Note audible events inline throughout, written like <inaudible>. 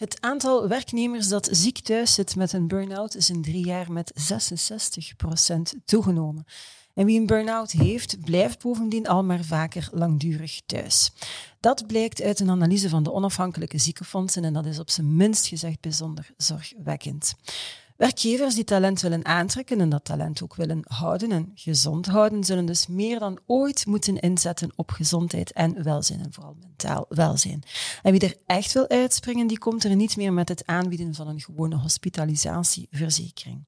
Het aantal werknemers dat ziek thuis zit met een burn-out is in drie jaar met 66% toegenomen. En wie een burn-out heeft, blijft bovendien al maar vaker langdurig thuis. Dat blijkt uit een analyse van de onafhankelijke ziekenfondsen en dat is op zijn minst gezegd bijzonder zorgwekkend. Werkgevers die talent willen aantrekken en dat talent ook willen houden en gezond houden, zullen dus meer dan ooit moeten inzetten op gezondheid en welzijn en vooral mentaal welzijn. En wie er echt wil uitspringen, die komt er niet meer met het aanbieden van een gewone hospitalisatieverzekering.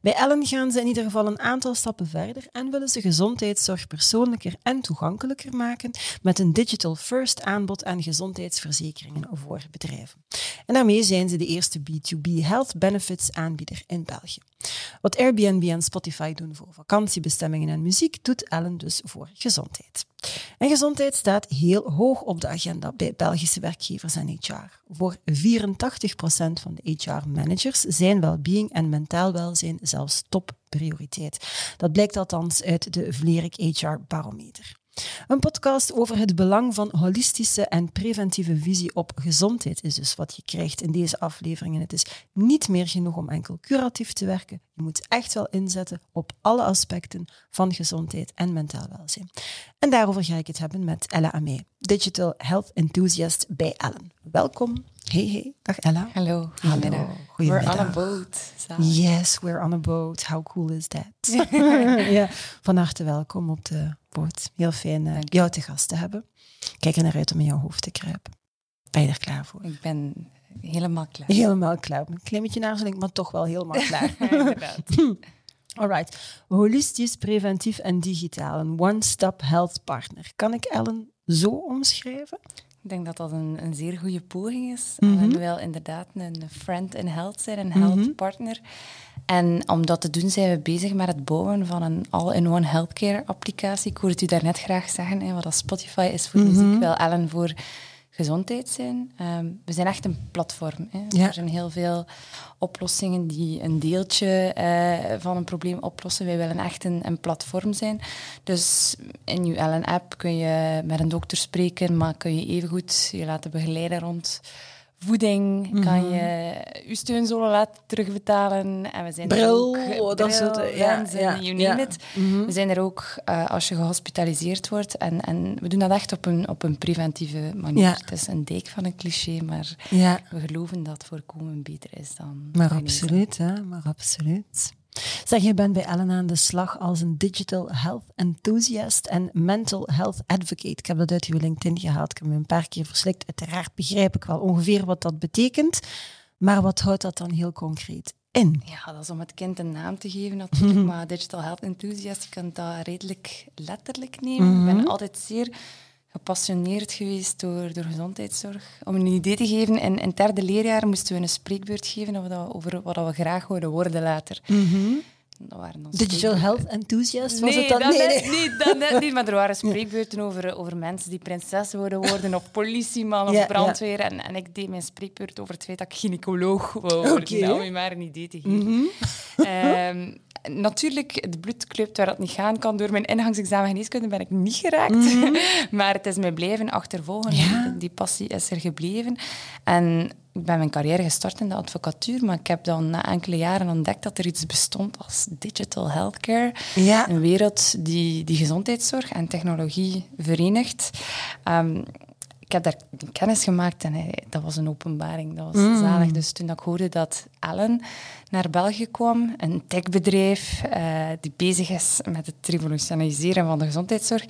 Bij Ellen gaan ze in ieder geval een aantal stappen verder en willen ze gezondheidszorg persoonlijker en toegankelijker maken met een digital first aanbod aan gezondheidsverzekeringen voor bedrijven. En daarmee zijn ze de eerste B2B health benefits aanbieder in België. Wat Airbnb en Spotify doen voor vakantiebestemmingen en muziek, doet Ellen dus voor gezondheid. En gezondheid staat heel hoog op de agenda bij Belgische werkgevers en HR. Voor 84% van de HR-managers zijn well-being en mentaal welzijn zelfs topprioriteit. Dat blijkt althans uit de Vlerik HR-barometer. Een podcast over het belang van holistische en preventieve visie op gezondheid is dus wat je krijgt in deze afleveringen. Het is niet meer genoeg om enkel curatief te werken. Je moet echt wel inzetten op alle aspecten van gezondheid en mentaal welzijn. En daarover ga ik het hebben met Ella Amé, Digital Health Enthusiast bij Ellen. Welkom. Hey, hey. Dag Ella. Hallo. Hallo. We're on a boat. Yes, we're on a boat. How cool is that? <laughs> ja, van harte welkom op de boot. Heel fijn uh, jou te gast te hebben. Kijk er naar uit om in jouw hoofd te kruipen. Ben je er klaar voor? Ik ben helemaal klaar. Helemaal klaar. Een klein beetje naarzeling, maar toch wel helemaal <laughs> klaar. Inderdaad. <laughs> Alright. Holistisch, preventief en digitaal. Een one-stop health partner. Kan ik Ellen zo omschrijven? Ik denk dat dat een, een zeer goede poging is. Mm -hmm. En wel inderdaad een friend in health zijn, een health mm -hmm. partner. En om dat te doen zijn we bezig met het bouwen van een all-in-one healthcare applicatie. Ik hoorde u daarnet graag zeggen, hè, wat dat Spotify is voor mm -hmm. muziek, wel Ellen voor gezondheid zijn. Um, we zijn echt een platform. Hè. Ja. Er zijn heel veel oplossingen die een deeltje uh, van een probleem oplossen. Wij willen echt een, een platform zijn. Dus in uw Ellen-app kun je met een dokter spreken, maar kun je evengoed je laten begeleiden rond voeding, mm -hmm. kan je je steunzolen laten terugbetalen. En we zijn bril, er ook, bril dat soort, ja, ja, you name ja. it. Mm -hmm. We zijn er ook uh, als je gehospitaliseerd wordt. En, en we doen dat echt op een, op een preventieve manier. Ja. Het is een dijk van een cliché, maar we geloven dat voorkomen beter is dan... Maar absoluut, hè, maar absoluut. Zeg, je bent bij Ellen aan de slag als een digital health enthusiast en mental health advocate. Ik heb dat uit uw LinkedIn gehaald. Ik heb me een paar keer verslikt. Uiteraard begrijp ik wel ongeveer wat dat betekent. Maar wat houdt dat dan heel concreet in? Ja, dat is om het kind een naam te geven natuurlijk. Mm -hmm. Maar digital health enthusiast, je kunt dat redelijk letterlijk nemen. Mm -hmm. Ik ben altijd zeer gepassioneerd geweest door, door gezondheidszorg. Om een idee te geven, in, in het derde leerjaar moesten we een spreekbeurt geven over, dat, over wat we graag wilden worden later. Mm -hmm. Digital health enthusiast was nee, het dan? Nee, nee, nee. dat net niet. Maar er waren spreekbeurten over, over mensen die prinses wilden worden, of politieman, of ja, brandweer. Ja. En, en ik deed mijn spreekbeurt over het feit dat ik gynaecoloog wou worden. Okay. Om je maar een idee te geven. Mm -hmm. um, natuurlijk, het bloed kluipt waar dat niet gaan kan. Door mijn ingangsexamen geneeskunde ben ik niet geraakt. Mm -hmm. <laughs> maar het is mij blijven achtervolgen. Ja. Die passie is er gebleven. En ik ben mijn carrière gestart in de advocatuur, maar ik heb dan na enkele jaren ontdekt dat er iets bestond als digital healthcare. Ja. Een wereld die, die gezondheidszorg en technologie verenigt. Um, ik heb daar kennis gemaakt en hij, dat was een openbaring. Dat was mm. zalig. Dus toen ik hoorde dat Ellen naar België kwam, een techbedrijf uh, die bezig is met het revolutioniseren van de gezondheidszorg,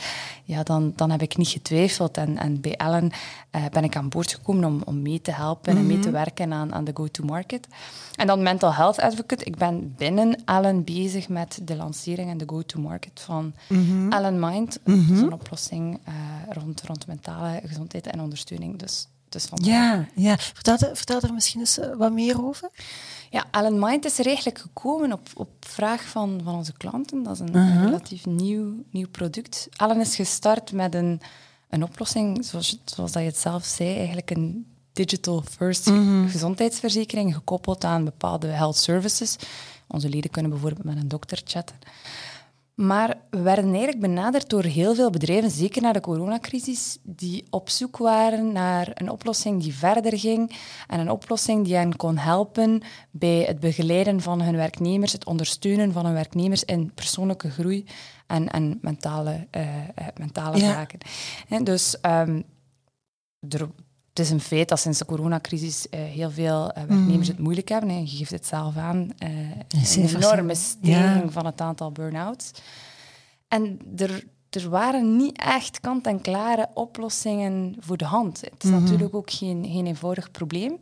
ja, dan, dan heb ik niet getwijfeld. En, en bij Ellen uh, ben ik aan boord gekomen om, om mee te helpen mm -hmm. en mee te werken aan, aan de go-to-market. En dan mental health advocate. Ik ben binnen Ellen bezig met de lancering en de go-to-market van mm -hmm. Ellen Mind. Mm -hmm. Dat is een oplossing uh, rond, rond mentale gezondheid en ondersteuning. Dus, ja, ja. Vertel, vertel er misschien eens wat meer over. Ja, Alan Mind is er eigenlijk gekomen op, op vraag van, van onze klanten. Dat is een, een relatief nieuw, nieuw product. Alan is gestart met een, een oplossing, zoals, zoals dat je het zelf zei, eigenlijk een digital first gezondheidsverzekering gekoppeld aan bepaalde health services. Onze leden kunnen bijvoorbeeld met een dokter chatten. Maar we werden eigenlijk benaderd door heel veel bedrijven, zeker na de coronacrisis, die op zoek waren naar een oplossing die verder ging en een oplossing die hen kon helpen bij het begeleiden van hun werknemers, het ondersteunen van hun werknemers in persoonlijke groei en, en mentale, uh, mentale zaken. En dus um, er, is een feit dat sinds de coronacrisis uh, heel veel uh, werknemers mm. het moeilijk hebben. Je geeft het zelf aan. Uh, een enorme stijging ja. van het aantal burn-outs. En er, er waren niet echt kant-en-klare oplossingen voor de hand. Het is mm -hmm. natuurlijk ook geen, geen eenvoudig probleem.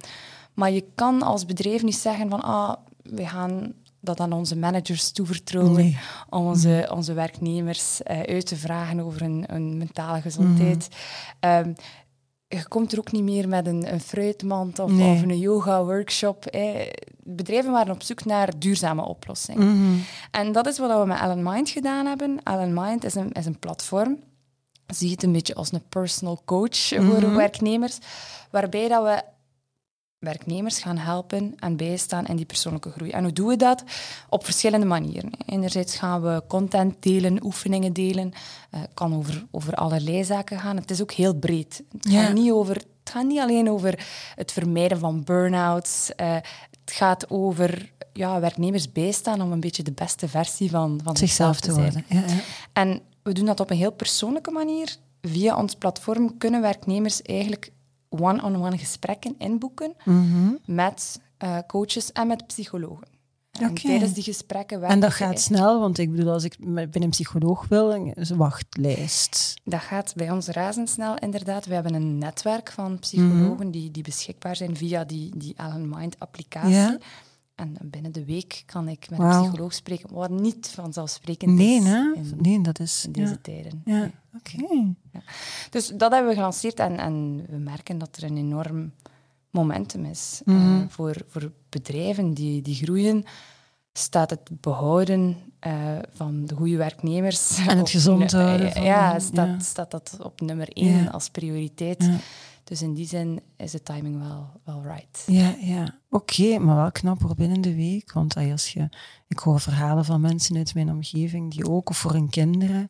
Maar je kan als bedrijf niet zeggen van... Ah, we gaan dat aan onze managers toevertrouwen nee. om onze, mm. onze werknemers uit te vragen over hun, hun mentale gezondheid. Mm. Um, je komt er ook niet meer met een, een fruitmand of, nee. of een yoga-workshop. Bedrijven waren op zoek naar duurzame oplossingen. Mm -hmm. En dat is wat we met Alan Mind gedaan hebben. Alan Mind is een, is een platform. Zie het een beetje als een personal coach mm -hmm. voor werknemers, waarbij dat we werknemers gaan helpen en bijstaan in die persoonlijke groei. En hoe doen we dat? Op verschillende manieren. Enerzijds gaan we content delen, oefeningen delen. Het uh, kan over, over allerlei zaken gaan. Het is ook heel breed. Het, ja. gaat, niet over, het gaat niet alleen over het vermijden van burn-outs. Uh, het gaat over ja, werknemers bijstaan om een beetje de beste versie van, van zichzelf te worden. Ja, ja. En we doen dat op een heel persoonlijke manier. Via ons platform kunnen werknemers eigenlijk one-on-one -on -one gesprekken inboeken mm -hmm. met uh, coaches en met psychologen. En okay. tijdens die gesprekken... En dat gaat snel, want ik bedoel, als ik bij een psycholoog wil, een wachtlijst. Dat gaat bij ons razendsnel, inderdaad. We hebben een netwerk van psychologen mm -hmm. die, die beschikbaar zijn via die, die Alan Mind-applicatie. Ja. En binnen de week kan ik met wow. een psycholoog spreken, wat niet vanzelfsprekend nee, is. Hè? In, nee, dat is... In deze ja. tijden. Ja, oké. Okay. Ja. Dus dat hebben we gelanceerd en, en, we merken dat er een enorm momentum is. Mm -hmm. uh, voor, voor bedrijven die, die groeien, staat het behouden uh, van de goede werknemers... En het gezond houden. Uh, ja, staat, staat dat op nummer één als prioriteit. Dus in die zin is de timing wel, wel right. Ja, ja. oké, okay, maar wel knapper binnen de week. Want als je, ik hoor verhalen van mensen uit mijn omgeving die ook, of voor hun kinderen...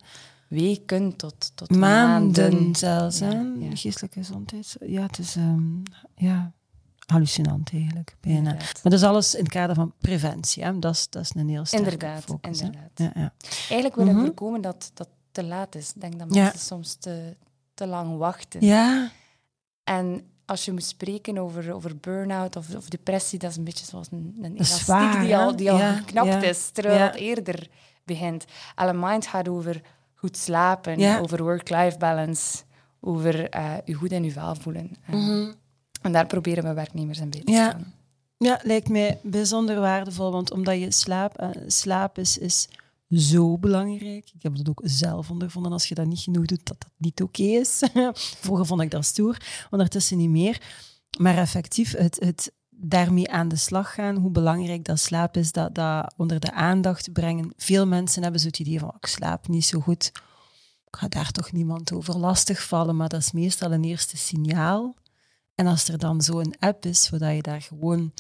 Weken tot, tot maanden, maanden. zelfs, hè? Ja. Geestelijke gezondheid. Ja, het is um, ja, hallucinant eigenlijk, bijna. Inderdaad. Maar dat is alles in het kader van preventie. Hè? Dat, is, dat is een heel sterke inderdaad, focus. Inderdaad. Ja, ja. Eigenlijk willen we mm -hmm. voorkomen dat dat te laat is. Ik denk dat mensen soms te, te lang wachten. Ja. En als je moet spreken over, over burn-out of, of, depressie, dat is een beetje zoals een, een elastiek zwaar, die al, die al ja, geknapt ja, is, terwijl het eerder begint. Alle Mind gaat over goed slapen, over work-life balance, over uh, je goed in je vel voelen. Uh, mm -hmm. En daar proberen we werknemers een beetje te staan. Ja, lijkt mij bijzonder waardevol, want omdat je slaap, uh, slaap is, is zo belangrijk. Ik heb dat ook zelf ondervonden als je dat niet genoeg doet, dat dat niet oké is. <laughs> Vroeger vond ik dat stoer, ondertussen niet meer. Maar effectief, het, het daarmee aan de slag gaan, hoe belangrijk dat slaap is, dat, dat onder de aandacht brengen. Veel mensen hebben zo het idee van, ik slaap niet zo goed. Ik ga daar toch niemand over lastig vallen, maar dat is meestal een eerste signaal. En als er dan zo'n app is, zodat je daar gewoon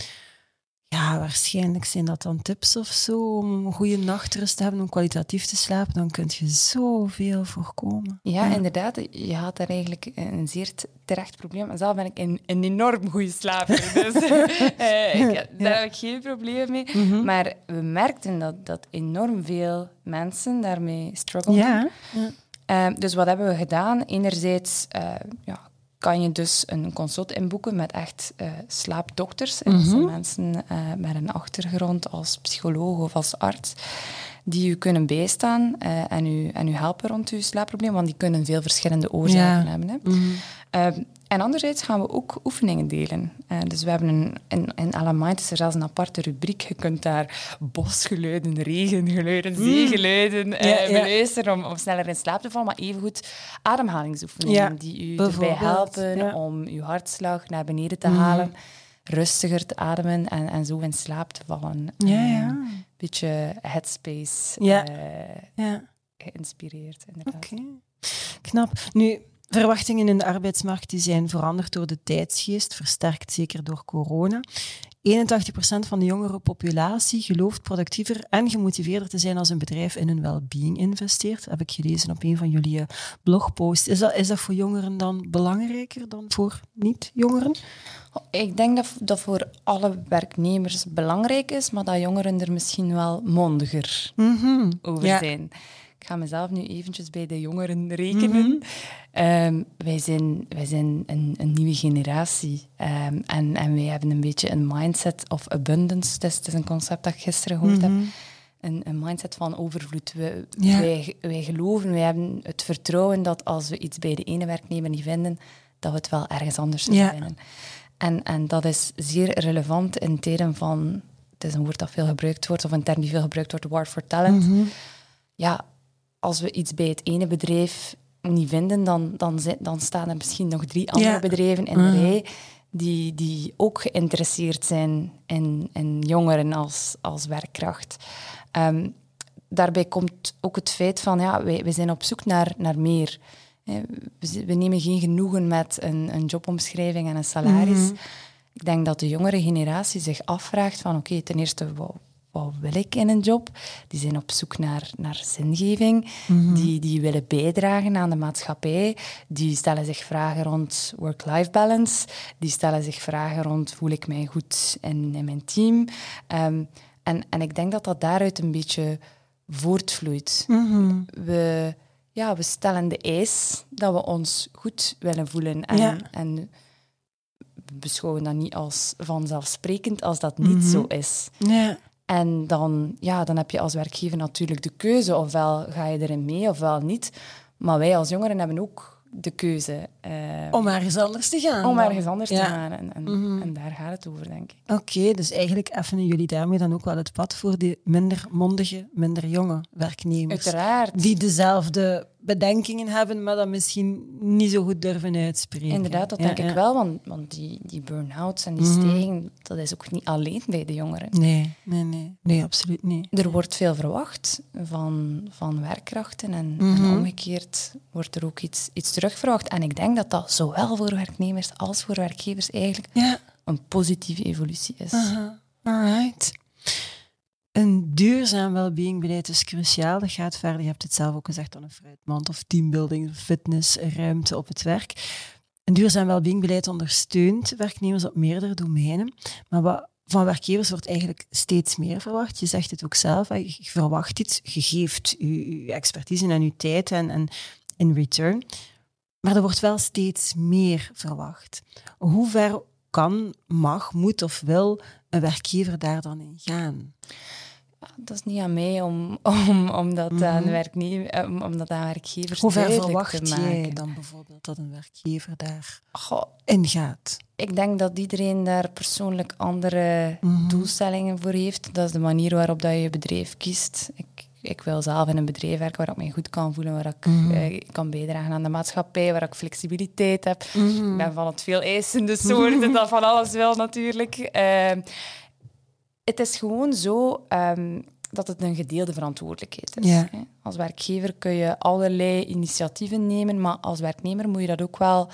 ja, waarschijnlijk zijn dat dan tips of zo om een goede nachtrust te hebben, om kwalitatief te slapen. Dan kun je zoveel voorkomen. Ja, ja. inderdaad. Je had daar eigenlijk een zeer terecht probleem. Zelf ben ik een, een enorm goede slaper. Dus uh, <laughs> <laughs> ik, daar heb ik geen probleem mee. Mm -hmm. Maar we merkten dat, dat enorm veel mensen daarmee struggelen. Ja. ja. Uh, dus wat hebben we gedaan? Enerzijds uh, ja, kan je dus een consult inboeken met echt uh, slaapdokters. En dat zijn mensen uh, met een achtergrond als psycholoog of als arts, die u kunnen bijstaan uh, en, u, en u helpen rond uw slaapprobleem, want die kunnen veel verschillende oorzaken ja. hebben. Hè. Mm -hmm. En anderzijds gaan we ook oefeningen delen. Uh, dus we hebben een, in, in Alamind is er zelfs een aparte rubriek. Je kunt daar bosgeluiden, regengeluiden, mm. zeegeluiden uh, ja, ja. beluisteren om, om sneller in slaap te vallen. Maar evengoed ademhalingsoefeningen ja, die u erbij helpen om uw hartslag naar beneden te mm. halen. rustiger te ademen en, en zo in slaap te vallen. Ja, ja. Een beetje headspace Ja. eh, ja. geïnspireerd, inderdaad. Oké. Knap. Nu, verwachtingen in de arbeidsmarkt die zijn veranderd door de tijdsgeest, versterkt zeker door corona. 81% van de jongere populatie gelooft productiever en gemotiveerder te zijn als een bedrijf in hun well-being investeert. Heb ik gelezen op een van jullie eh, blogposts. Is dat, is dat voor jongeren dan belangrijker dan voor niet-jongeren? Ik denk dat dat voor alle werknemers belangrijk is, maar dat jongeren er misschien wel mondiger over Ja. zijn. Ga mezelf nu eventjes bij de jongeren rekenen. Ehm, wij zijn, wij zijn een, een nieuwe generatie Ehm, en, en wij hebben een beetje een mindset of abundance. Het is, het is een concept dat ik gisteren gehoord heb. Een, een mindset van overvloed. We, Ja. wij, wij geloven, wij hebben het vertrouwen dat als we iets bij de ene werknemer niet vinden, dat we het wel ergens anders Ja. vinden. En, en dat is zeer relevant in tijden van, het is een woord dat veel gebruikt wordt, of een term die veel gebruikt wordt, war for talent. Ja, als we iets bij het ene bedrijf niet vinden, dan, dan, dan staan er misschien nog drie andere Ja. bedrijven in de rij die, die ook geïnteresseerd zijn in, in jongeren als, als werkkracht. Ehm, daarbij komt ook het feit van, ja, wij, wij zijn op zoek naar, naar meer. We, nemen geen genoegen met een, een jobomschrijving en een salaris. Ik denk dat de jongere generatie zich afvraagt van, oké, ten eerste, wat, wil ik in een job? Die zijn op zoek naar, naar zingeving. Die, die willen bijdragen aan de maatschappij. Die stellen zich vragen rond work-life balance. Die stellen zich vragen rond, voel ik mij goed in, in mijn team? Ehm, en, en ik denk dat dat daaruit een beetje voortvloeit. We, ja, we stellen de eis dat we ons goed willen voelen. En, Ja. en we beschouwen dat niet als vanzelfsprekend als dat niet zo is. Ja. En dan, ja, dan heb je als werkgever natuurlijk de keuze. Ofwel ga je erin mee, ofwel niet. Maar wij als jongeren hebben ook de keuze eh, Om ergens anders te gaan. om dan. ergens anders Ja. te gaan. En, en, en daar gaat het over, denk ik. Oké, dus eigenlijk effenen jullie daarmee dan ook wel het pad voor die minder mondige, minder jonge werknemers. Uiteraard. Die dezelfde bedenkingen hebben, maar dat misschien niet zo goed durven uitspreken. Inderdaad, dat denk ja. ik wel. Want, want die, die burn-outs en die stijging, dat is ook niet alleen bij de jongeren. Nee, nee, nee. Nee, absoluut niet. Er wordt veel verwacht van, van werkkrachten en, en Mhm. omgekeerd wordt er ook iets, iets terugverwacht. En ik denk dat dat zowel voor werknemers als voor werkgevers eigenlijk Ja. een positieve evolutie is. Aha. Alright. Een duurzaam wellbeing-beleid is cruciaal. Dat gaat verder. Je hebt het zelf ook gezegd dan een fruitmand of teambuilding, fitness, ruimte op het werk. Een duurzaam wellbeing-beleid ondersteunt werknemers op meerdere domeinen. Maar wat van werkgevers wordt eigenlijk steeds meer verwacht. Je zegt het ook zelf. Je verwacht iets, je geeft je, je expertise en je tijd en, en in return. Maar er wordt wel steeds meer verwacht. Hoe ver kan, mag, moet of wil een werkgever daar dan in gaan? Dat is niet aan mij om, <laughs> om, om, dat, aan werknemer, eh, om, om dat aan werkgevers Mhm. Hoe ver verwacht te maken. jij dan bijvoorbeeld dat een werkgever daar Goh, in gaat? Ik denk dat iedereen daar persoonlijk andere Mhm. doelstellingen voor heeft. Dat is de manier waarop dat je je bedrijf kiest. Ik, ik wil zelf in een bedrijf werken waar ik me goed kan voelen, waar ik Mhm. eh, kan bijdragen aan de maatschappij, waar ik flexibiliteit heb. Mhm. Ik ben van het veel eisende <laughs> soort dat van alles wil natuurlijk. Ehm, het is gewoon zo ehm, dat het een gedeelde verantwoordelijkheid is. Ja. Als werkgever kun je allerlei initiatieven nemen, maar als werknemer moet je dat ook wel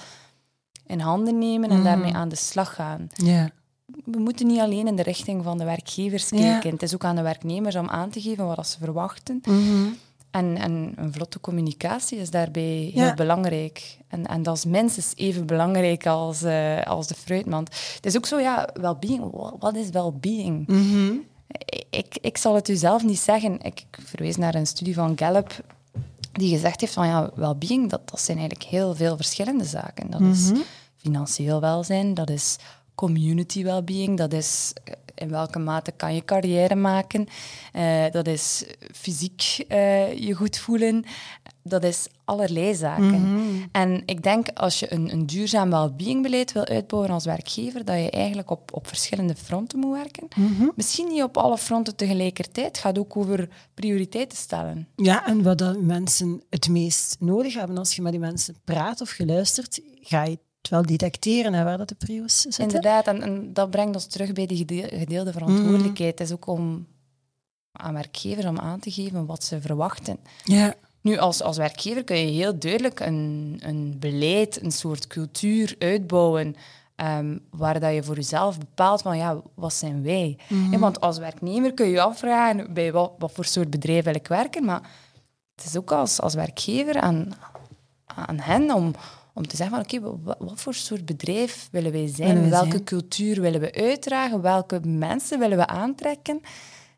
in handen nemen en Mhm. daarmee aan de slag gaan. Ja. We moeten niet alleen in de richting van de werkgevers Ja. kijken. Het is ook aan de werknemers om aan te geven wat ze verwachten. Mhm. En, en een vlotte communicatie is daarbij Ja. heel belangrijk. En, en dat is minstens even belangrijk als, eh, als de fruitmand. Het is ook zo, ja, well-being. Wa- Wat is well-being? Mhm. Ik, ik zal het u zelf niet zeggen. Ik verwees naar een studie van Gallup die gezegd heeft van ja, well-being, dat, dat zijn eigenlijk heel veel verschillende zaken. Dat is financieel welzijn, dat is community well-being, dat is eh, in welke mate kan je carrière maken, eh, dat is fysiek eh, je goed voelen, dat is allerlei zaken. En ik denk als je een, een duurzaam well-being beleid wil uitbouwen als werkgever, dat je eigenlijk op, op verschillende fronten moet werken. Misschien niet op alle fronten tegelijkertijd, het gaat ook over prioriteiten stellen. Ja, en wat dan mensen het meest nodig hebben als je met die mensen praat of geluisterd, ga je wel detecteren en waar dat de prio's zitten. Inderdaad, en, en, dat brengt ons terug bij die gedeelde verantwoordelijkheid. Het is ook om aan werkgevers om aan te geven wat ze verwachten. Ja. Nu, als, als werkgever kun je heel duidelijk een, een beleid, een soort cultuur uitbouwen um, waar dat je voor jezelf bepaalt van ja, wat zijn wij? Mm want als werknemer kun je je afvragen bij wat, wat voor soort bedrijf wil ik werken, maar het is ook als, als werkgever aan, aan hen om, om te zeggen van oké, wat, wat, voor soort bedrijf willen wij zijn? welke cultuur willen we uitdragen? Welke mensen willen we aantrekken?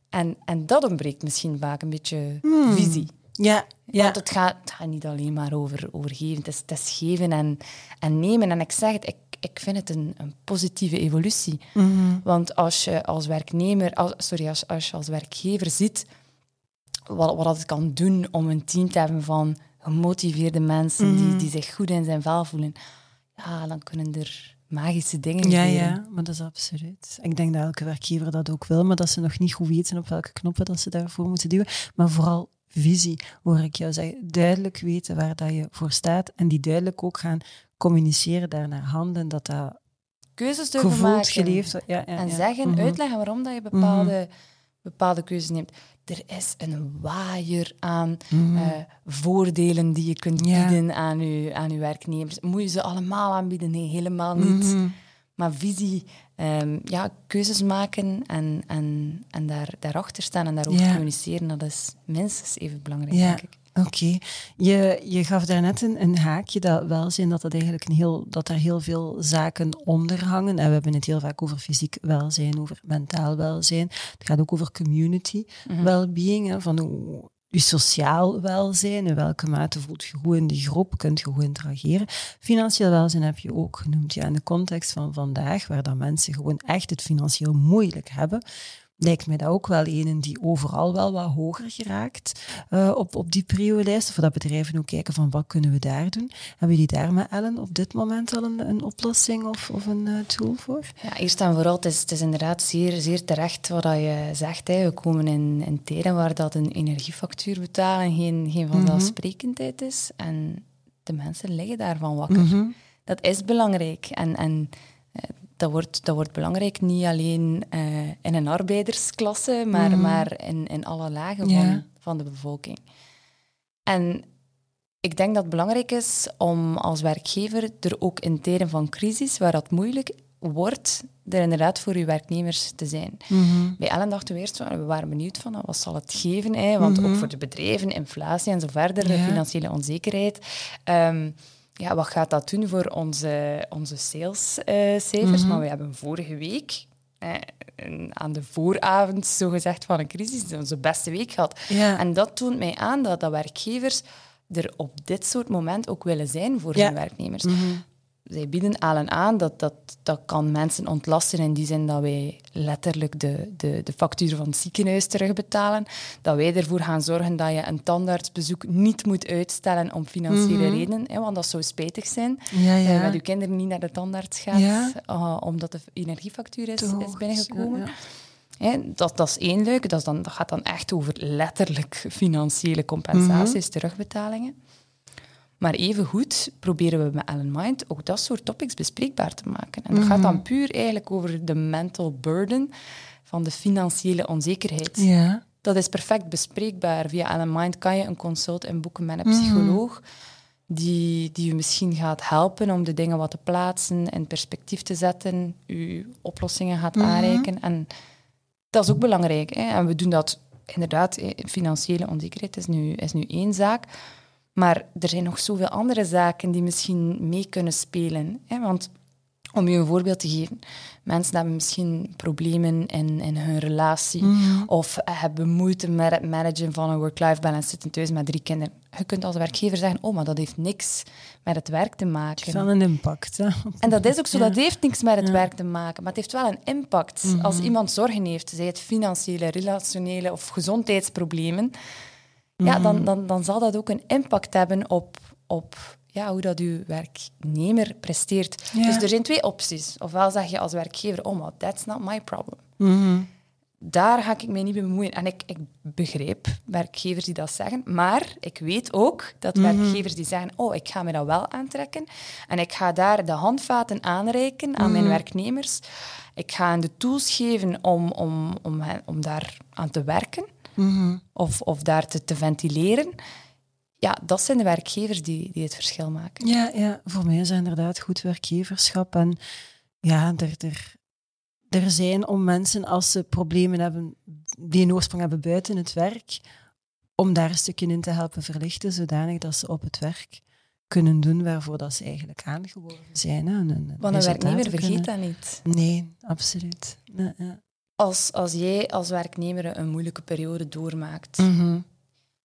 En, en dat ontbreekt misschien vaak een beetje hmm. visie. Ja, ja. Want het gaat, het gaat niet alleen maar over, over geven, het is, het is geven en, en nemen. En ik zeg het, ik, ik vind het een, een positieve evolutie. Mhm. Want als je als werknemer, als, sorry, als, als je als werkgever ziet wat, wat het kan doen om een team te hebben van gemotiveerde mensen die, mhm. die zich goed in zijn vel voelen, ja, dan kunnen er magische dingen ja, gebeuren. Ja, maar dat is absoluut. Ik denk dat elke werkgever dat ook wil, maar dat ze nog niet goed weten op welke knoppen dat ze daarvoor moeten duwen. Maar vooral visie, hoor ik jou zeggen. Duidelijk weten waar dat je voor staat en die duidelijk ook gaan communiceren, daarnaar handelen, dat dat keuzes durven maken. geleefd ja, ja, En zeggen, mhm. uitleggen waarom dat je bepaalde, mhm. Bepaalde keuzes neemt. Er is een waaier aan mhm. eh, voordelen die je kunt bieden aan je, aan uw werknemers. Moet je ze allemaal aanbieden? Nee, helemaal niet. Maar visie, um, ja, keuzes maken en, en, en daar, daarachter staan en daarover communiceren, dat is minstens even belangrijk, denk ik. Oké, je, je gaf daarnet een, een haakje dat welzijn, dat, dat, eigenlijk een heel, dat er heel veel zaken onder hangen. En we hebben het heel vaak over fysiek welzijn, over mentaal welzijn. Het gaat ook over community mm well-being, van hoe, je sociaal welzijn, in welke mate voelt je goed in die groep, kunt je goed interageren. Financieel welzijn heb je ook genoemd. Ja, in de context van vandaag, waar dat mensen gewoon echt het financieel moeilijk hebben, lijkt mij dat ook wel een die overal wel wat hoger geraakt uh, op, op die prio-lijst. Of dat bedrijven ook kijken van wat kunnen we daar doen. Hebben jullie daar met Ellen op dit moment al een, een oplossing of, of een uh, tool voor? Ja, eerst en vooral, het is, het is inderdaad zeer, zeer terecht wat je zegt. Hè. We komen in, in tijden waar dat een energiefactuur betalen geen, geen vanzelfsprekendheid is. En de mensen liggen daarvan wakker. Mhm. Dat is belangrijk. En, en eh, dat wordt, dat wordt belangrijk niet alleen uh, in een arbeidersklasse, maar, mm. maar in, in alle lagen van, van de bevolking. En ik denk dat het belangrijk is om als werkgever er ook in tijden van crisis, waar dat moeilijk wordt, er inderdaad voor uw werknemers te zijn. Mm Bij Ellen dachten we eerst, we waren benieuwd van wat zal het geven, hè? want ook mhm. voor de bedrijven, inflatie en zo verder, financiële onzekerheid. Um, ja, wat gaat dat doen voor onze, onze salescijfers? Uh, Maar we hebben vorige week, eh, aan de vooravond zogezegd van een crisis, onze beste week gehad. En dat toont mij aan dat, dat werkgevers er op dit soort moment ook willen zijn voor hun werknemers. Mhm zij bieden allen aan dat, dat dat kan mensen ontlasten in die zin dat wij letterlijk de, de, de factuur van het ziekenhuis terugbetalen. Dat wij ervoor gaan zorgen dat je een tandartsbezoek niet moet uitstellen om financiële mhm. redenen, hè, want dat zou spijtig zijn. Ja, ja. Uh, met je kinderen niet naar de tandarts gaat, uh, omdat de energiefactuur is, is binnengekomen. dat, dat is één leuk. Dat, is dan, dat gaat dan echt over letterlijk financiële compensaties, mhm. terugbetalingen. Maar evengoed proberen we met Ellen Mind ook dat soort topics bespreekbaar te maken. En dat gaat dan mhm. puur eigenlijk over de mental burden van de financiële onzekerheid. Ja. Dat is perfect bespreekbaar. Via Ellen Mind kan je een consult inboeken met een mhm. psycholoog. Die, die je misschien gaat helpen om de dingen wat te plaatsen, in perspectief te zetten, je oplossingen gaat mhm. aanreiken. En dat is ook belangrijk. Hè? En we doen dat inderdaad, financiële onzekerheid is nu, is nu één zaak. Maar er zijn nog zoveel andere zaken die misschien mee kunnen spelen. Hè? Want om je een voorbeeld te geven, mensen hebben misschien problemen in, in hun relatie mhm. of hebben moeite met het managen van een work-life balance, zitten thuis met drie kinderen. Je kunt als werkgever zeggen, oh, maar dat heeft niks met het werk te maken. Het heeft wel een impact. Hè? En dat is ook zo, dat heeft niks met het werk te maken, maar het heeft wel een impact. Mhm. Als iemand zorgen heeft, zij het financiële, relationele of gezondheidsproblemen, ja, dan, mm. dan, dan zal dat ook een impact hebben op, op ja, hoe dat uw werknemer presteert. Dus er zijn twee opties. Ofwel zeg je als werkgever, oh, maar that's not my problem. Mhm. daar ga ik mij niet mee bemoeien. En ik, ik begrijp werkgevers die dat zeggen, maar ik weet ook dat Mhm. werkgevers die zeggen, oh, ik ga me dat wel aantrekken en ik ga daar de handvaten aanreiken aan Mhm. mijn werknemers. Ik ga hen de tools geven om, om, om, hen- om daar aan te werken Mhm. of, of daar te, te ventileren. Ja, dat zijn de werkgevers die, die het verschil maken. Ja, ja, voor mij is dat inderdaad goed werkgeverschap. En ja, er, er, er zijn om mensen als ze problemen hebben die een oorsprong hebben buiten het werk, om daar een stukje in te helpen verlichten, zodanig dat ze op het werk kunnen doen waarvoor dat ze eigenlijk aangeworven zijn. Hè, en, en Want een werknemer vergeet dat niet. Nee, absoluut. Ja, ja. Als, als jij als werknemer een moeilijke periode doormaakt Mhm.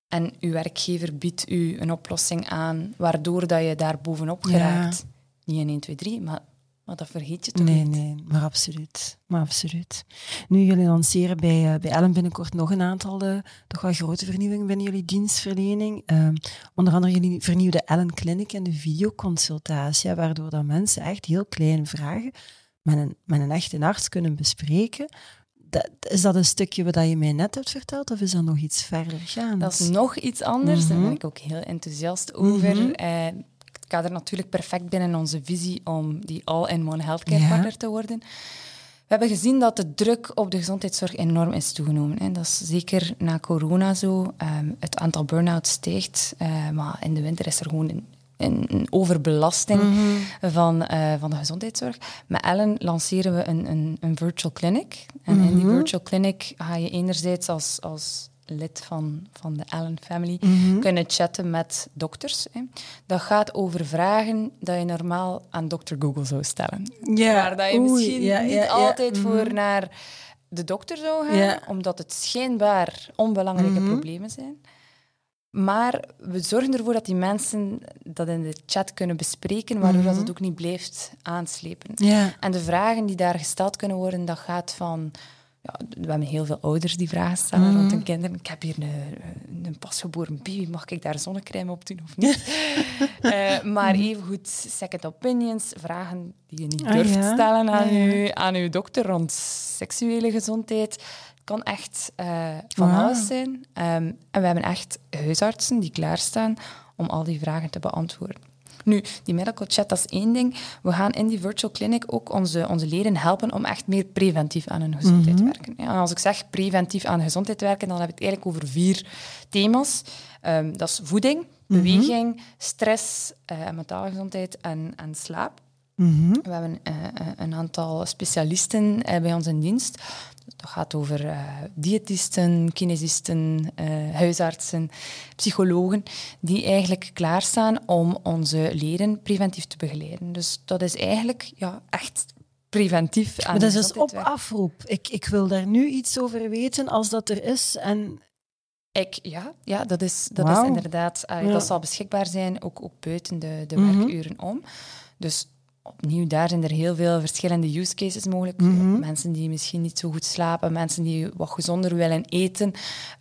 en uw werkgever biedt u een oplossing aan waardoor dat je daar bovenop Ja. geraakt, niet in 1, 2, 3, maar, maar dat vergeet je toch Nee, niet? nee, maar absoluut. Maar absoluut. Nu, jullie lanceren bij, eh, bij Ellen binnenkort nog een aantal eh, toch wel grote vernieuwingen binnen jullie dienstverlening. Ehm, onder andere jullie vernieuwde Ellen Clinic en de videoconsultatie, ja, waardoor dat mensen echt heel kleine vragen met een, met een echte arts kunnen bespreken. Dat, is dat een stukje wat je mij net hebt verteld, of is dat nog iets verder gaan? Dat is nog iets anders, daar Mhm. ben ik ook heel enthousiast over. Mhm. Eh, het gaat er natuurlijk perfect binnen onze visie om die all-in-one healthcare Ja. partner te worden. We hebben gezien dat de druk op de gezondheidszorg enorm is toegenomen. Dat is zeker na corona zo. Ehm, het aantal burn-outs stijgt, eh, maar in de winter is er gewoon een, een, overbelasting Mhm. van, eh, van de gezondheidszorg. Met Ellen lanceren we een, een, een virtual clinic. En in die Mhm. virtual clinic ga je enerzijds als, als lid van, van de Allen family Mhm. kunnen chatten met dokters. Hè. Dat gaat over vragen dat je normaal aan dokter Google zou stellen. Ja, Waar dat je oei, misschien ja, niet ja, ja, altijd voor naar de dokter zou gaan, omdat het schijnbaar onbelangrijke problemen zijn. Maar we zorgen ervoor dat die mensen dat in de chat kunnen bespreken, waardoor dat Mhm. het ook niet blijft aanslepen. Ja. En de vragen die daar gesteld kunnen worden, dat gaat van... Ja, we hebben heel veel ouders die vragen stellen Mhm. rond hun kinderen. Ik heb hier een, een pasgeboren baby, mag ik daar zonnecrème op doen of niet? <laughs> Eh, maar evengoed second opinions, vragen die je niet Ah, durft ja? stellen aan, Ja, aan uw dokter rond seksuele gezondheid. Kan echt eh, van Wauw. alles zijn. Ehm, en we hebben echt huisartsen die klaarstaan om al die vragen te beantwoorden. Nu, die medical chat, dat is één ding. We gaan in die virtual clinic ook onze, onze leden helpen om echt meer preventief aan hun gezondheid te werken. Ja, en als ik zeg preventief aan gezondheid werken, dan heb ik het eigenlijk over vier thema's. Ehm, dat is voeding, beweging, stress, eh, en mentale gezondheid en, en slaap. Mhm. We hebben eh, een aantal specialisten bij ons in dienst. Dat gaat over eh, diëtisten, kinesisten, eh, huisartsen, psychologen, die eigenlijk klaarstaan om onze leden preventief te begeleiden. Dus dat is eigenlijk ja, echt preventief aan Maar dat is dus op afroep. Ik, ik wil daar nu iets over weten als dat er is. En Ik, ja, ja, dat is, dat is inderdaad... eh, Ja. Dat zal beschikbaar zijn, ook, ook buiten de, de Mhm. werkuren om. Dus opnieuw, daar zijn er heel veel verschillende use cases mogelijk. Mhm. Mensen die misschien niet zo goed slapen, mensen die wat gezonder willen eten.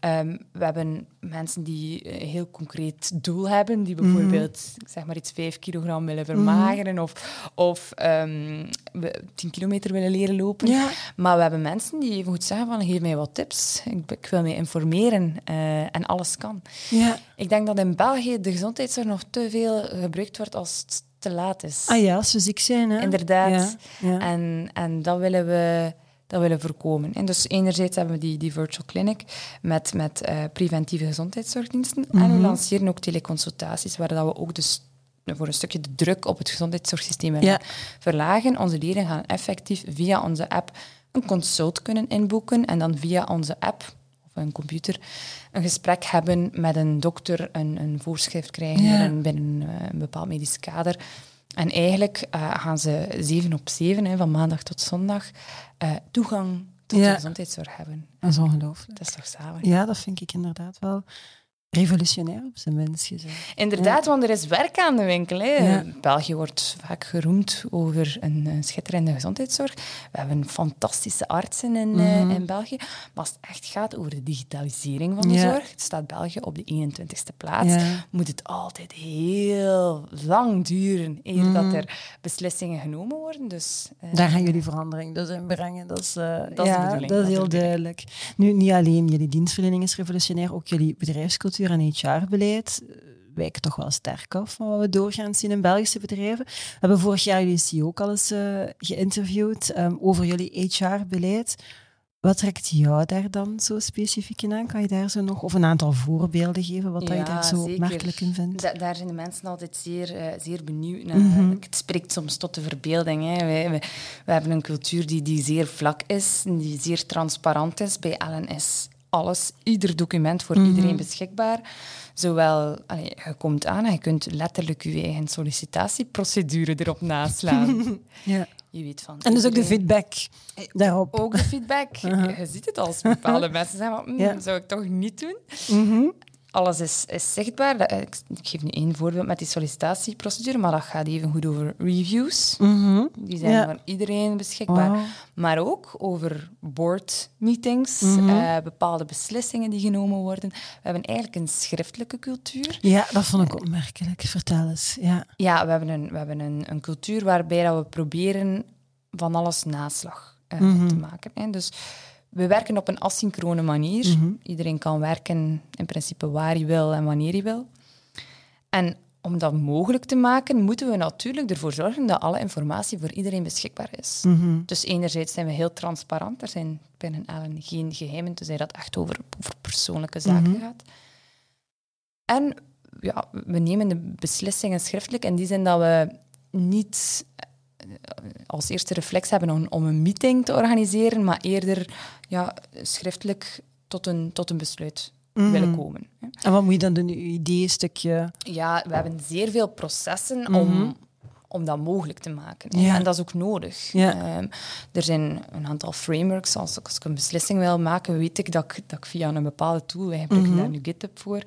Ehm, we hebben mensen die een heel concreet doel hebben, die Mhm. bijvoorbeeld, zeg maar iets, 5 kilogram willen vermageren of, of ehm, we- 10 kilometer willen leren lopen. ja, Maar we hebben mensen die even goed zeggen van geef mij wat tips, ik, ik wil mij informeren eh, en alles kan. ja. Ik denk dat in België de gezondheidszorg nog te veel gebruikt wordt als te laat is. Ah ja, als we ziek zijn. Hè? Inderdaad. Ja, ja. En, en dat willen we dat willen we voorkomen. En dus enerzijds hebben we die, die virtual clinic met, met eh, preventieve gezondheidszorgdiensten. En we Mhm. lanceren ook teleconsultaties, waar dat we ook dus voor een stukje de druk op het gezondheidszorgsysteem Ja. verlagen. Onze leden gaan effectief via onze app een consult kunnen inboeken en dan via onze app een computer een gesprek hebben met een dokter, een, een voorschrift krijgen Ja. binnen, binnen eh, een bepaald medisch kader. En eigenlijk eh, gaan ze zeven op zeven, hè, van maandag tot zondag, eh, toegang tot Ja. de gezondheidszorg hebben. Dat is ongelooflijk. Dat is toch zalig? Ja, dat vind ik inderdaad wel revolutionair op zijn minst gezegd. Inderdaad, want er is werk aan de winkel. Hè. België wordt vaak geroemd over een, een, schitterende gezondheidszorg. We hebben fantastische artsen in, mm in België. Maar als het echt gaat over de digitalisering van de zorg, staat België op de 21ste plaats. Moet het altijd heel lang duren eer dat mhm. er beslissingen genomen worden. Dus, uh, Daar gaan jullie verandering dus in brengen. Dat is, uh, dat is, dat is heel duidelijk. Nu, niet alleen jullie dienstverlening is revolutionair, ook jullie bedrijfscultuur en HR-beleid eh, wijken toch wel sterk af van wat we doorgaans zien in Belgische bedrijven. We hebben vorig jaar jullie CEO ook al eens uh, geïnterviewd um, over jullie HR-beleid. Wat trekt jou daar dan zo specifiek in aan? Kan je daar zo nog, of een aantal voorbeelden geven, wat ja, je daar zo opmerkelijk in vindt? daar zijn de mensen altijd zeer, uh, zeer benieuwd naar. Mhm. Het spreekt soms tot de verbeelding. Hè. Wij, wij, wij, hebben een cultuur die, die zeer vlak is, die zeer transparant is. Bij LNS alles, ieder document voor mhm. iedereen beschikbaar. Zowel, allee, je komt aan en je kunt letterlijk je eigen sollicitatieprocedure erop naslaan. <laughs> ja. Je weet van en dus ook de feedback daarop. Ook de feedback. <laughs> Je, ziet het als bepaalde mensen zeggen, mm, ja. zou ik toch niet doen. Mm alles is, is zichtbaar. Ik, geef nu één voorbeeld met die sollicitatieprocedure, maar dat gaat even goed over reviews. Mhm. Die zijn voor iedereen beschikbaar. Maar ook over board meetings, mhm. eh, bepaalde beslissingen die genomen worden. We hebben eigenlijk een schriftelijke cultuur. Ja, dat vond ik opmerkelijk. Vertel eens. Ja, ja we hebben, een, we hebben een, een cultuur waarbij dat we proberen van alles naslag uh, mm te maken. Hè. Dus we werken op een asynchrone manier. Mhm. Iedereen kan werken in principe waar hij wil en wanneer hij wil. En om dat mogelijk te maken, moeten we natuurlijk ervoor zorgen dat alle informatie voor iedereen beschikbaar is. Mhm. Dus enerzijds zijn we heel transparant. Er zijn binnen Allen geen geheimen, tenzij dat echt over, over persoonlijke zaken mhm. gaat. En ja, we nemen de beslissingen schriftelijk in die zin dat we niet als eerste reflex hebben om, om, een meeting te organiseren, maar eerder ja, schriftelijk tot een, tot een besluit mhm. willen komen. En wat moet je dan doen, je idee-stukje? Ja, we hebben zeer veel processen om mhm om dat mogelijk te maken. En dat is ook nodig. Ehm, er zijn een aantal frameworks. Als, ik een beslissing wil maken, weet ik dat ik, dat ik via een bepaalde tool, wij gebruiken mhm. daar nu GitHub voor,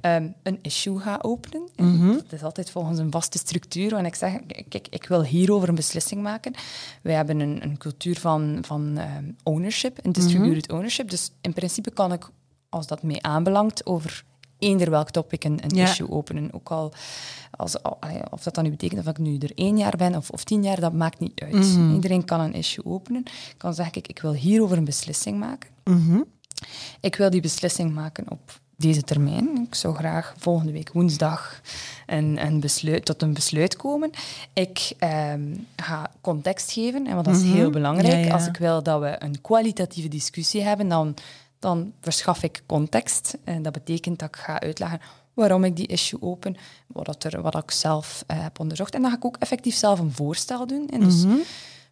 ehm, een issue ga openen. Mm Dat is altijd volgens een vaste structuur. En ik zeg, kijk, ik wil hierover een beslissing maken. Wij hebben een, een cultuur van, van ehm, ownership, een distributed mhm. ownership. Dus in principe kan ik, als dat mij aanbelangt, over eender welk topic een, een issue openen. Ook al, als, of dat dan nu betekent of ik nu er één jaar ben of, of tien jaar, dat maakt niet uit. Mhm. Iedereen kan een issue openen. Kan zeggen, ik, ik wil hierover een beslissing maken. Mhm. Ik wil die beslissing maken op deze termijn. Ik zou graag volgende week woensdag een, een besluit, tot een besluit komen. Ik ehm, ga context geven, en want dat is mhm. heel belangrijk. Als ik wil dat we een kwalitatieve discussie hebben, dan dan verschaf ik context. En dat betekent dat ik ga uitleggen waarom ik die issue open, wat, dat er, wat ik zelf uh, heb onderzocht. En dan ga ik ook effectief zelf een voorstel doen. En dus mhm.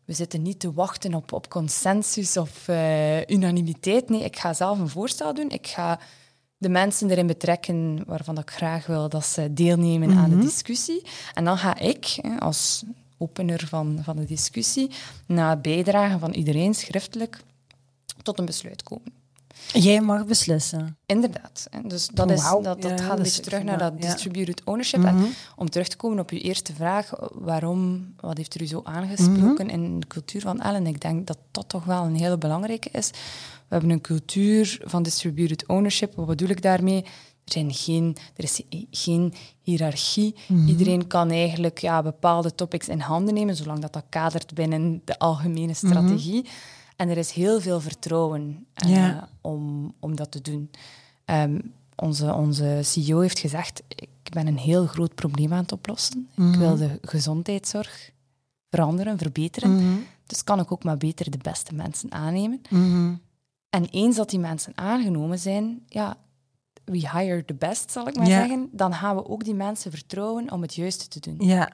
we zitten niet te wachten op, op consensus of uh, unanimiteit. Nee, ik ga zelf een voorstel doen. Ik ga de mensen erin betrekken waarvan ik graag wil dat ze deelnemen aan de mhm. discussie. En dan ga ik, als opener van, van de discussie, na het bijdragen van iedereen schriftelijk, tot een besluit komen. Jij mag beslissen. Inderdaad. Dus dat, is, dat, dat gaat een beetje terug naar dat distributed ownership. En mhm. om terug te komen op uw eerste vraag, waarom, wat heeft er u zo aangesproken mhm. in de cultuur van Ellen? Ik denk dat dat toch wel een hele belangrijke is. We hebben een cultuur van distributed ownership. Wat bedoel ik daarmee? Er, zijn geen, er is geen hiërarchie. Mhm. Iedereen kan eigenlijk ja, bepaalde topics in handen nemen, zolang dat dat kadert binnen de algemene strategie. En er is heel veel vertrouwen uh, om, om dat te doen. Um, onze, onze CEO heeft gezegd, ik ben een heel groot probleem aan het oplossen. Ik mhm. wil de gezondheidszorg veranderen, verbeteren. Mm Dus kan ik ook maar beter de beste mensen aannemen. Mhm. En eens dat die mensen aangenomen zijn, ja, we hire the best, zal ik maar zeggen, dan gaan we ook die mensen vertrouwen om het juiste te doen. Ja.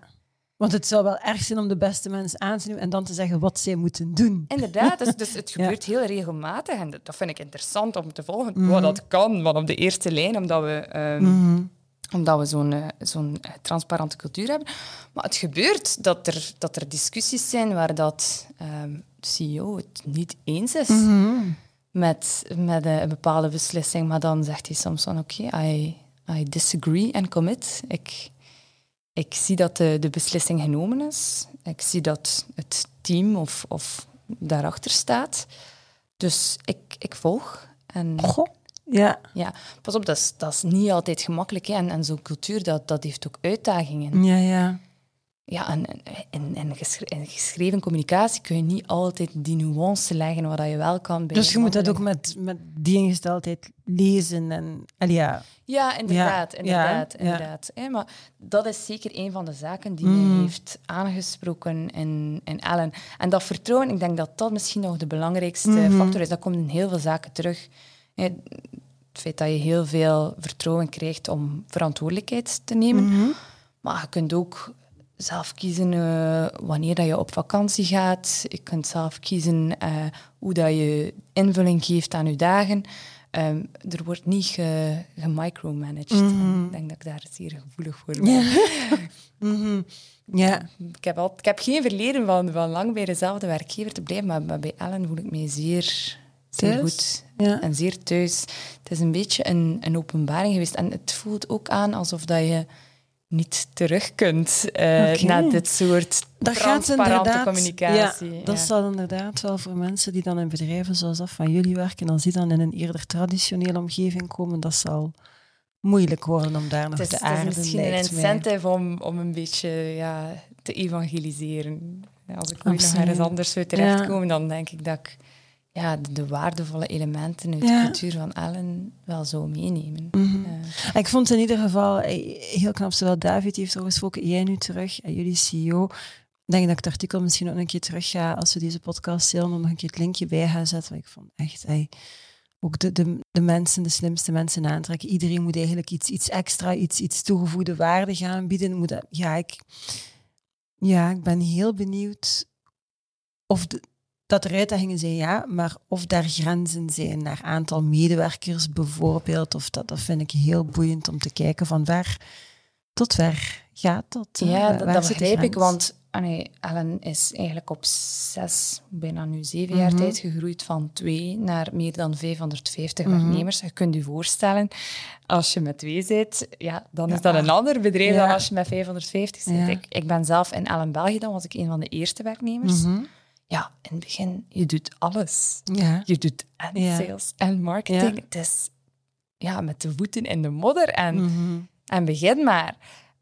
Want het zou wel erg zijn om de beste mensen aan te nemen en dan te zeggen wat zij moeten doen. Inderdaad, dus, dus het <laughs> gebeurt heel regelmatig en dat vind ik interessant om te volgen. Mm Wat dat kan, want op de eerste lijn, omdat we, um, mm omdat we zo'n uh, zo'n transparante cultuur hebben. Maar het gebeurt dat er, dat er discussies zijn waar dat um, de CEO het niet eens is. Mm met, met een, bepaalde beslissing, maar dan zegt hij soms van oké, I, I disagree and commit. Ik, ik zie dat de, de beslissing genomen is. Ik zie dat het team of, of daarachter staat. Dus ik, ik volg. En, Goh. Ja. ja, pas op, dat is, dat is niet altijd gemakkelijk. Hè. En, en zo'n cultuur, dat, dat heeft ook uitdagingen. Ja, ja. Ja, en in, in, in, geschreven communicatie kun je niet altijd die nuance leggen wat je wel kan bij Dus je moet dat ook met, met die ingesteldheid lezen. En, en ja. ja, inderdaad. Ja, inderdaad, ja, inderdaad. Ja. maar dat is zeker een van de zaken die mm. mij heeft aangesproken in, in Ellen. En dat vertrouwen, ik denk dat dat misschien nog de belangrijkste mm -hmm. factor is. Dat komt in heel veel zaken terug. Het feit dat je heel veel vertrouwen krijgt om verantwoordelijkheid te nemen. Mm -hmm. Maar je kunt ook zelf kiezen uh, wanneer dat je op vakantie gaat. Je kunt zelf kiezen uh, hoe dat je invulling geeft aan je dagen. Um, er wordt niet ge, gemicromanaged. Mm -hmm. Ik denk dat ik daar zeer gevoelig voor ben. Ja. <laughs> mm -hmm. ja. ik, heb al, ik heb geen verleden van, van lang bij dezelfde werkgever te blijven, maar, maar bij Ellen voel ik me zeer, zeer goed ja. en zeer thuis. Het is een beetje een, een openbaring geweest. En het voelt ook aan alsof dat je niet terug kunt uh, okay. naar dit soort dat transparante communicatie. Ja, dat ja. zal inderdaad wel voor mensen die dan in bedrijven zoals dat van jullie werken, als die dan in een eerder traditionele omgeving komen, dat zal moeilijk worden om daar nog te aarden. Het is misschien een incentive om, om een beetje ja, te evangeliseren. Als ik ooit nog ergens anders zou terechtkomen, dan denk ik dat ik ja, de, de, waardevolle elementen uit ja. de cultuur van Ellen wel zo meenemen. Mm -hmm. uh. Ik vond in ieder geval heel knap, zowel David heeft erover gesproken, jij nu terug, en jullie CEO. Ik denk dat ik het artikel misschien ook een keer terug ga, als we deze podcast delen, om nog een keer het linkje bij gaan zetten. Want ik vond echt, ey, ook de, de, de mensen, de slimste mensen aantrekken. Iedereen moet eigenlijk iets, iets extra, iets, iets toegevoegde waarde gaan bieden. Moet dat, ja, ik, ja, ik ben heel benieuwd of de, dat er uitdagingen zijn, ja, maar of daar grenzen zijn naar aantal medewerkers bijvoorbeeld, of dat, dat vind ik heel boeiend om te kijken van waar tot waar gaat dat? Ja, dat, dat begrijp ik, want nee, Ellen is eigenlijk op zes, bijna nu zeven jaar mm -hmm. tijd gegroeid van twee naar meer dan 550 mm -hmm. werknemers. Je kunt je voorstellen, als je met twee zit, ja, dan is dat een ander bedrijf ja. dan als je met 550 zit. Ja. Ik, ik ben zelf in Ellen België, dan was ik een van de eerste werknemers. Mm -hmm ja, in het begin, je doet alles. Ja. Je doet en ja. sales en marketing. Ja. Het is ja, met de voeten in de modder en, mm -hmm. en begin maar.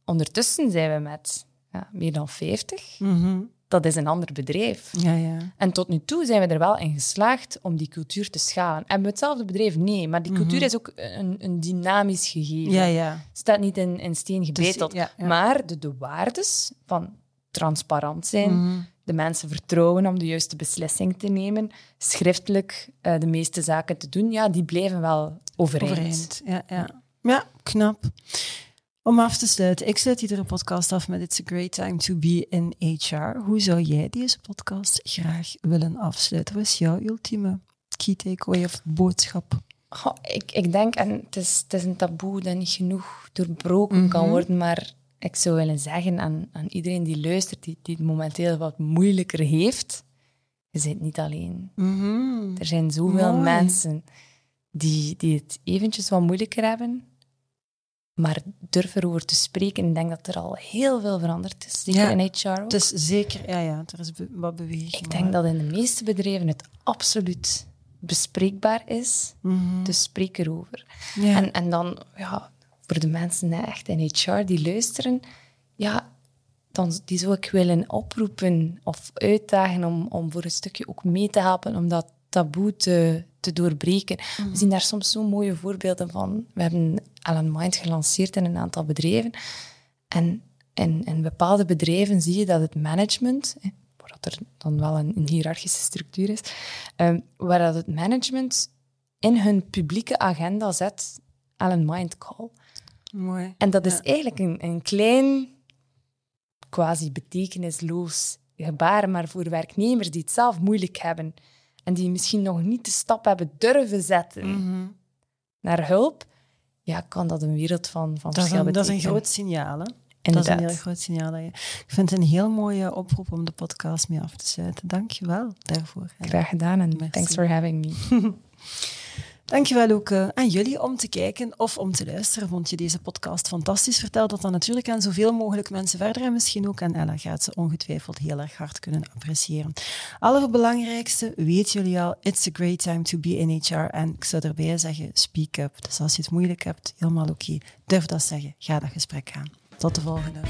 Ondertussen zijn we met ja, meer dan 50. Mm -hmm. Dat is een ander bedrijf. Ja, ja. En tot nu toe zijn we er wel in geslaagd om die cultuur te schalen. En met hetzelfde bedrijf, nee. Maar die cultuur mm -hmm. is ook een, een, dynamisch gegeven. Ja, ja. staat niet in, in steen gebeteld. Dus, ja, maar de, de waardes van transparant zijn de mensen vertrouwen om de juiste beslissing te nemen, schriftelijk uh, de meeste zaken te doen, ja, die blijven wel overeind. overeind. Ja, ja. ja, knap. Om af te sluiten, ik sluit iedere podcast af met It's a great time to be in HR. Hoe zou jij deze podcast graag willen afsluiten? Wat is jouw ultieme key takeaway of boodschap? Oh, ik, ik denk, en het is, het is een taboe dat niet genoeg doorbroken mm -hmm. kan worden, maar ik zou willen zeggen aan, aan iedereen die luistert, die, die het momenteel wat moeilijker heeft, je zit niet alleen. Mm -hmm. Er zijn zoveel Mooi. mensen die, die het eventjes wat moeilijker hebben, maar durven erover te spreken. Ik denk dat er al heel veel veranderd is, zeker ja, in HR ook. Het is zeker, ja, ja, er is be wat beweging. Ik denk dat in de meeste bedrijven het absoluut bespreekbaar is, mm -hmm. dus spreek erover. Ja. En, en dan, ja, voor de mensen echt in HR die luisteren, ja, dan, die zou ik willen oproepen of uitdagen om, om voor een stukje ook mee te helpen om dat taboe te, te doorbreken. Mhm. We zien daar soms zo mooie voorbeelden van. We hebben Alan Mind gelanceerd in een aantal bedrijven. En in, in bepaalde bedrijven zie je dat het management, waar er dan wel een, een hiërarchische structuur is, um, waar dat het management in hun publieke agenda zet Alan Mind Call. Mooi. En dat is eigenlijk een, een klein, quasi betekenisloos gebaar, maar voor werknemers die het zelf moeilijk hebben en die misschien nog niet de stap hebben durven zetten Mhm. naar hulp, ja, kan dat een wereld van, van dat, verschil een, dat is een groot signaal. Hè? Inderdaad. Dat is een heel groot signaal. Dat je, ik vind het een heel mooie oproep om de podcast mee af te sluiten. Dank je wel daarvoor. Graag gedaan en Merci. thanks for having me. <laughs> Dankjewel ook aan jullie om te kijken of om te luisteren. Vond je deze podcast fantastisch? Vertel dat dan natuurlijk aan zoveel mogelijk mensen verder en misschien ook aan Ella gaat ze ongetwijfeld heel erg hard kunnen appreciëren. Allerbelangrijkste, weten jullie al, it's a great time to be in HR. En ik zou erbij zeggen, speak up. Dus als je het moeilijk hebt, helemaal oké. Durf dat zeggen. Ga dat gesprek aan. Tot de volgende.